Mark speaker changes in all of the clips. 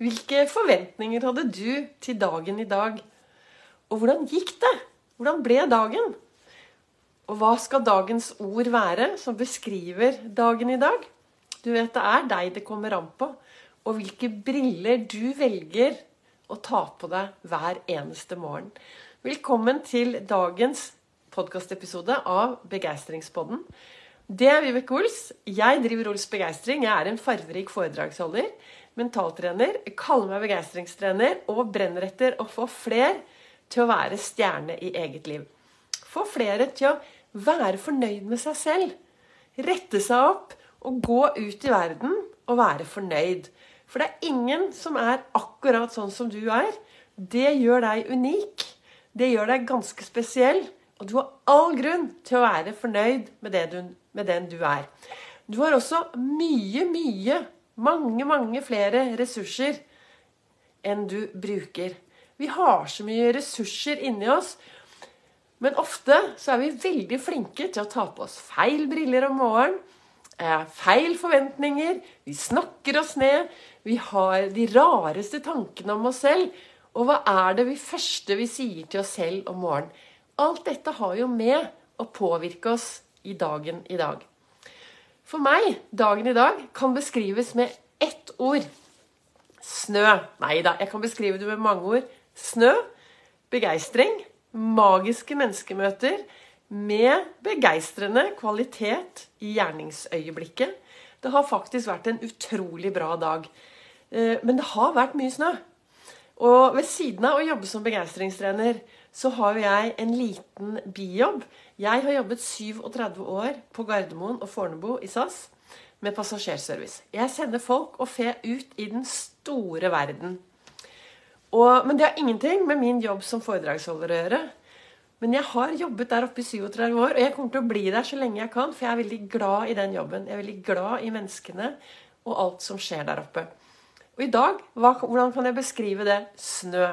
Speaker 1: Hvilke forventninger hadde du til dagen i dag? Og hvordan gikk det? Hvordan ble dagen? Og hva skal dagens ord være som beskriver dagen i dag? Du vet det er deg det kommer an på, og hvilke briller du velger å ta på deg hver eneste morgen. Velkommen til dagens podkastepisode av Begeistringspodden. Det er Vibeke Ols. Jeg driver Ols Begeistring. Jeg er en farverik foredragsholder mentaltrener, kaller meg begeistringstrener og brenner etter å få flere til å være stjerne i eget liv. Få flere til å være fornøyd med seg selv. Rette seg opp og gå ut i verden og være fornøyd. For det er ingen som er akkurat sånn som du er. Det gjør deg unik. Det gjør deg ganske spesiell. Og du har all grunn til å være fornøyd med, du, med den du er. Du har også mye, mye mange, mange flere ressurser enn du bruker. Vi har så mye ressurser inni oss. Men ofte så er vi veldig flinke til å ta på oss feil briller om morgenen. Eh, feil forventninger. Vi snakker oss ned. Vi har de rareste tankene om oss selv. Og hva er det vi første vi sier til oss selv om morgenen? Alt dette har jo med å påvirke oss i dagen i dag. For meg, dagen i dag, kan beskrives med ett ord. Snø. Nei da, jeg kan beskrive det med mange ord. Snø, begeistring, magiske menneskemøter med begeistrende kvalitet i gjerningsøyeblikket. Det har faktisk vært en utrolig bra dag. Eh, men det har vært mye snø. Og ved siden av å jobbe som begeistringstrener, så har jo jeg en liten bijobb. Jeg har jobbet 37 år på Gardermoen og Fornebu i SAS med passasjerservice. Jeg sender folk og fe ut i den store verden. Og, men det har ingenting med min jobb som foredragsholder å gjøre. Men jeg har jobbet der oppe i 37 år, og jeg kommer til å bli der så lenge jeg kan. For jeg er veldig glad i den jobben. Jeg er veldig glad i menneskene og alt som skjer der oppe. Og i dag, hva, hvordan kan jeg beskrive det? Snø.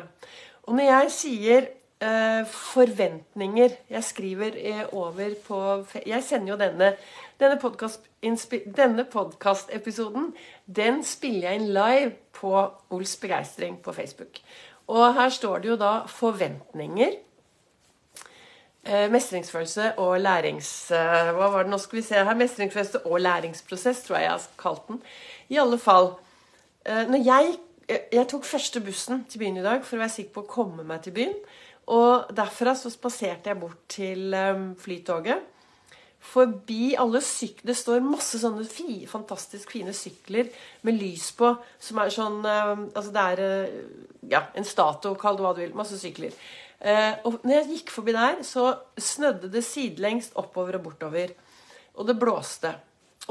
Speaker 1: Og når jeg sier forventninger Jeg skriver eh, over på Jeg sender jo denne denne podkastepisoden den spiller jeg inn live på Ols begeistring på Facebook. Og her står det jo da 'forventninger'. Eh, mestringsfølelse og lærings... Eh, hva var det nå skal vi se her? Mestringsfølelse og læringsprosess, tror jeg jeg har kalt den. I alle fall eh, Når jeg, jeg tok første bussen til byen i dag for å være sikker på å komme meg til byen. Og derfra så spaserte jeg bort til um, Flytoget. Forbi alle sykler Det står masse sånne fi, fantastisk fine sykler med lys på, som er sånn um, Altså det er uh, ja, en statue, kall det hva du vil. Masse sykler. Uh, og når jeg gikk forbi der, så snødde det sidelengst oppover og bortover. Og det blåste.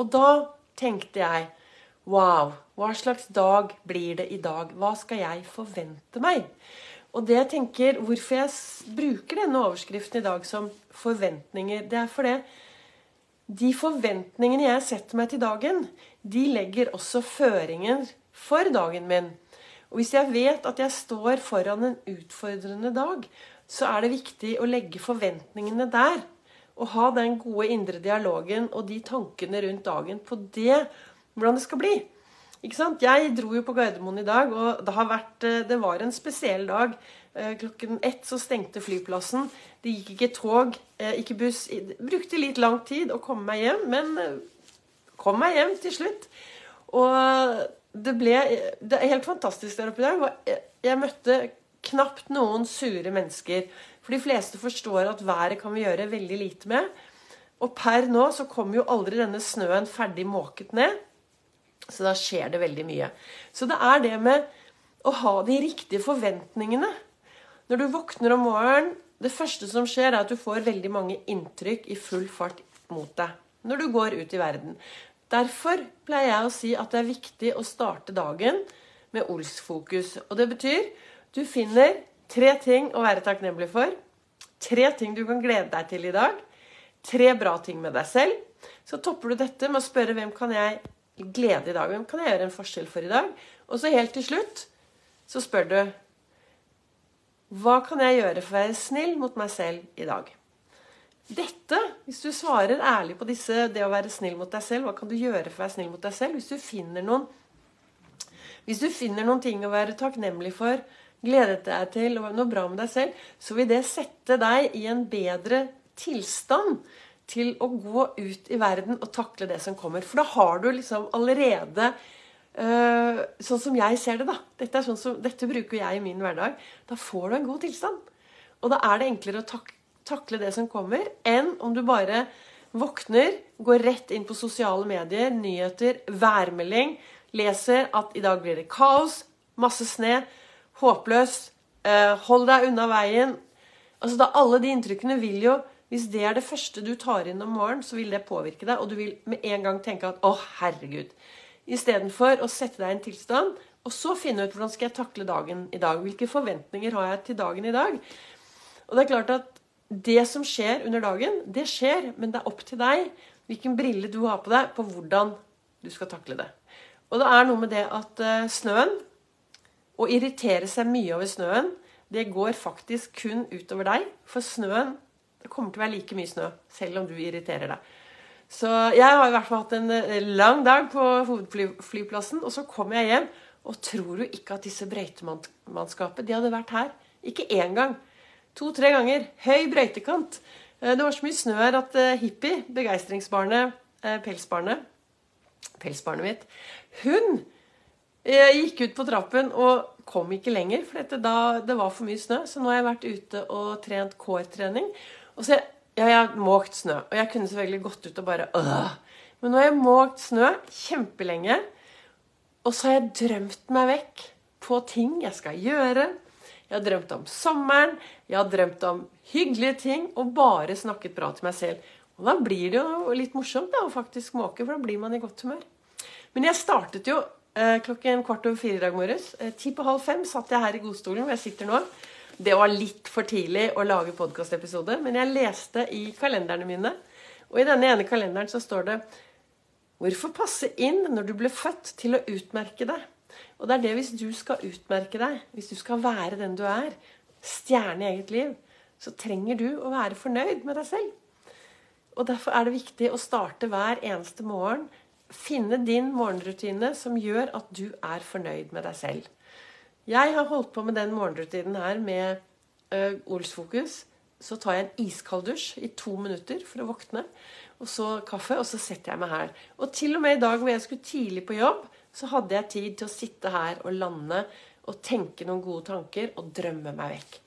Speaker 1: Og da tenkte jeg Wow, hva slags dag blir det i dag? Hva skal jeg forvente meg? Og det jeg tenker, Hvorfor jeg bruker denne overskriften i dag som forventninger, det er fordi de forventningene jeg setter meg til dagen, de legger også føringer for dagen min. Og hvis jeg vet at jeg står foran en utfordrende dag, så er det viktig å legge forventningene der. Og ha den gode indre dialogen og de tankene rundt dagen på det, hvordan det skal bli. Ikke sant? Jeg dro jo på Gardermoen i dag, og det, vært, eh, det var en spesiell dag. Eh, klokken ett så stengte flyplassen. Det gikk ikke tog, eh, ikke buss. Det brukte litt lang tid å komme meg hjem, men kom meg hjem til slutt. Og det ble det er helt fantastisk der oppe i dag. Jeg, møtte knapt noen sure mennesker. For de fleste forstår at været kan vi gjøre veldig lite med. Og per nå så kommer jo aldri denne snøen ferdig måket ned. Så da skjer det veldig mye. Så det er det med å ha de riktige forventningene. Når du våkner om morgenen, det første som skjer, er at du får veldig mange inntrykk i full fart mot deg når du går ut i verden. Derfor pleier jeg å si at det er viktig å starte dagen med Ols-fokus. Og det betyr du finner tre ting å være takknemlig for. Tre ting du kan glede deg til i dag. Tre bra ting med deg selv. Så topper du dette med å spørre hvem kan jeg glede i dag. Hvem kan jeg gjøre en forskjell for i dag? Og så helt til slutt så spør du Hva kan jeg gjøre for å være snill mot meg selv i dag? Dette, hvis du svarer ærlig på disse, det å være snill mot deg selv, hva kan du gjøre for å være snill mot deg selv? Hvis du finner noen Hvis du finner noen ting å være takknemlig for, gledet deg til og noe bra med deg selv, så vil det sette deg i en bedre tilstand til å gå ut i verden og takle det som kommer. For da har du liksom allerede øh, Sånn som jeg ser det, da. Dette, sånn som, dette, bruker jeg i min hverdag. Da får du en god tilstand. Og da er det enklere å tak takle det som kommer, enn om du bare våkner, går rett inn på sosiale medier, nyheter, værmelding, leser at i dag blir det kaos, masse sne, håpløs, øh, hold deg unna veien. Altså da Alle de inntrykkene vil jo hvis det er det første du tar inn om morgenen, så vil det påvirke deg, og du vil med en gang tenke at 'å, herregud'. Istedenfor å sette deg i en tilstand, og så finne ut hvordan skal jeg takle dagen i dag. Hvilke forventninger har jeg til dagen i dag? Og det er klart at det som skjer under dagen, det skjer, men det er opp til deg hvilken brille du har på deg på hvordan du skal takle det. Og det er noe med det at uh, snøen, å irritere seg mye over snøen, det går faktisk kun utover deg. For snøen det kommer til å være like mye snø, selv om du irriterer deg. Så jeg har i hvert fall hatt en eh, lang dag på hovedflyplassen, og så kom jeg hjem. Og tror du ikke at disse brøytemannskapet de hadde vært her? Ikke én gang. To-tre ganger. Høy brøytekant. Eh, det var så mye snø her at eh, Hippie, begeistringsbarnet, pelsbarnet Pelsbarnet mitt Hun gikk ut på trappen og kom ikke lenger, for dette, da, det var for mye snø. Så nå har jeg vært ute og trent core-trening. Og så ja, jeg har måkt snø. Og jeg kunne selvfølgelig gått ut og bare øh. Men nå har jeg måkt snø kjempelenge. Og så har jeg drømt meg vekk på ting jeg skal gjøre. Jeg har drømt om sommeren, jeg har drømt om hyggelige ting og bare snakket bra til meg selv. Og da blir det jo litt morsomt da, å faktisk måke, for da blir man i godt humør. Men jeg startet jo eh, klokken kvart over fire i dag morges. Eh, ti på halv fem satt jeg her i godstolen hvor jeg sitter nå. Det var litt for tidlig å lage podkastepisode, men jeg leste i kalenderne mine. Og i denne ene kalenderen så står det Hvorfor passe inn når du ble født til å utmerke deg? Og det er det hvis du skal utmerke deg, hvis du skal være den du er, stjerne i eget liv, så trenger du å være fornøyd med deg selv. Og Derfor er det viktig å starte hver eneste morgen. Finne din morgenrutine som gjør at du er fornøyd med deg selv. Jeg har holdt på med den morgenrutinen her med uh, Olsfokus. Så tar jeg en iskald dusj i to minutter for å våkne. Og så kaffe, og så setter jeg meg her. Og til og med i dag hvor jeg skulle tidlig på jobb, så hadde jeg tid til å sitte her og lande og tenke noen gode tanker og drømme meg vekk.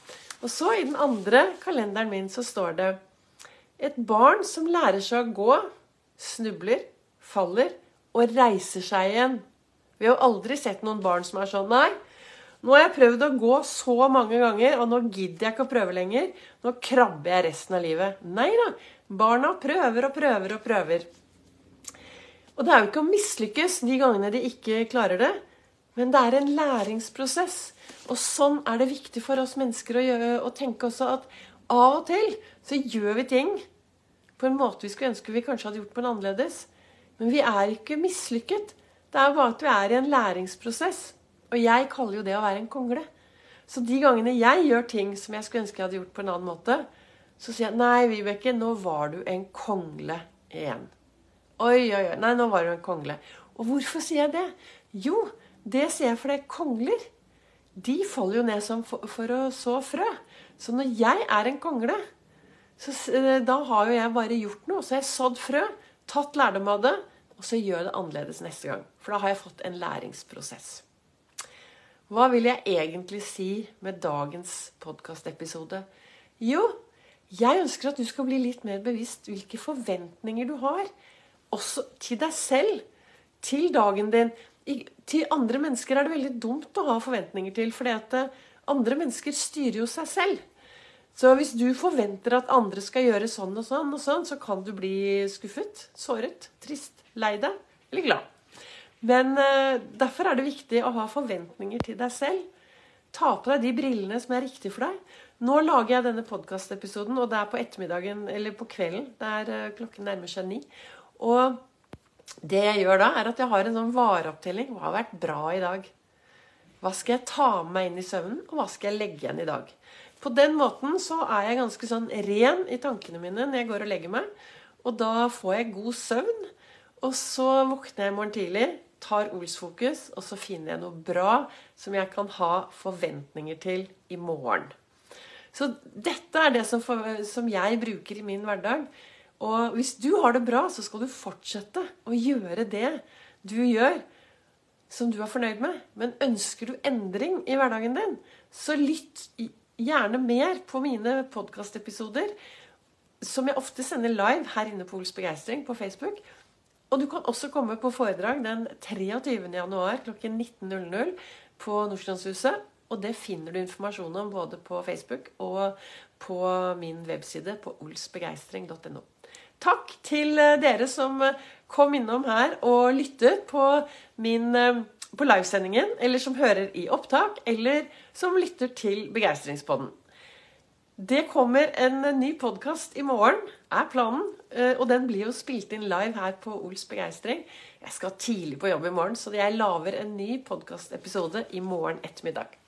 Speaker 1: Og så i den andre kalenderen min så står det et barn som lærer seg å gå, snubler, faller og reiser seg igjen. Vi har aldri sett noen barn som er sånn Nei, nå har jeg prøvd å gå så mange ganger, og nå gidder jeg ikke å prøve lenger. Nå krabber jeg resten av livet. Nei da. Barna prøver og prøver og prøver. Og det er jo ikke å mislykkes de gangene de ikke klarer det, men det er en læringsprosess. Og sånn er det viktig for oss mennesker å, gjøre, å tenke også at av og til så gjør vi ting på en måte vi skulle ønske vi kanskje hadde gjort på en annerledes. Men vi er ikke mislykket. Det er bare at vi er i en læringsprosess. Og jeg kaller jo det å være en kongle. Så de gangene jeg gjør ting som jeg skulle ønske jeg hadde gjort på en annen måte, så sier jeg nei, Vibeke, nå var du en kongle igjen. Oi, oi, oi. Nei, nå var du en kongle. Og hvorfor sier jeg det? Jo, det sier jeg fordi kongler de faller jo ned for, for å så frø. Så når jeg er en kongle, så eh, da har jo jeg bare gjort noe. Så har jeg sådd frø, tatt lærdom av det, og så gjør jeg det annerledes neste gang. For da har jeg fått en læringsprosess. Hva vil jeg egentlig si med dagens podkastepisode? Jo, jeg ønsker at du skal bli litt mer bevisst hvilke forventninger du har. Også til deg selv. Til dagen din. til andre mennesker er det veldig dumt å ha forventninger til. For eh, andre mennesker styrer jo seg selv. Så hvis du forventer at andre skal gjøre sånn og sånn, og sånn, så kan du bli skuffet, såret, trist, lei deg eller glad. Men uh, derfor er det viktig å ha forventninger til deg selv. Ta på deg de brillene som er riktige for deg. Nå lager jeg denne podkastepisoden, og det er på ettermiddagen, eller på kvelden. Det er uh, klokken nærmer seg ni. Og det jeg gjør da, er at jeg har en sånn vareopptelling. Hva har vært bra i dag? Hva skal jeg ta med meg inn i søvnen, og hva skal jeg legge igjen i dag? På den måten så er jeg ganske sånn ren i tankene mine når jeg går og legger meg. Og da får jeg god søvn. Og så våkner jeg i morgen tidlig tar Ols-fokus, og så finner jeg noe bra som jeg kan ha forventninger til i morgen. Så dette er det som, for, som jeg bruker i min hverdag. Og hvis du har det bra, så skal du fortsette å gjøre det du gjør som du er fornøyd med. Men ønsker du endring i hverdagen din, så lytt gjerne mer på mine podkastepisoder, som jeg ofte sender live her inne på Ols Begeistring på Facebook. Og du kan også komme på foredrag den 23. januar klokken 19.00 på Nordstrandshuset. Og det finner du informasjon om både på Facebook og på min webside på olsbegeistring.no. Takk til eh, dere som eh, kom innom her og lyttet på, min, eh, på livesendingen, eller som hører i opptak, eller som lytter til Begeistringspodden. Det kommer en ny podkast i morgen, er planen. Og den blir jo spilt inn live her på Ols Begeistring. Jeg skal tidlig på jobb i morgen, så jeg lager en ny podkastepisode i morgen ettermiddag.